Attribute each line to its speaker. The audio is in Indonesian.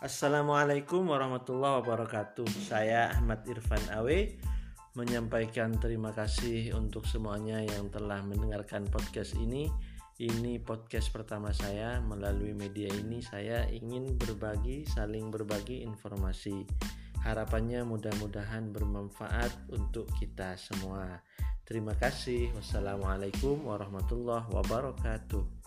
Speaker 1: Assalamualaikum warahmatullahi wabarakatuh. Saya Ahmad Irfan Awe menyampaikan terima kasih untuk semuanya yang telah mendengarkan podcast ini. Ini podcast pertama saya melalui media ini saya ingin berbagi, saling berbagi informasi. Harapannya mudah-mudahan bermanfaat untuk kita semua. Terima kasih. Wassalamualaikum warahmatullahi wabarakatuh.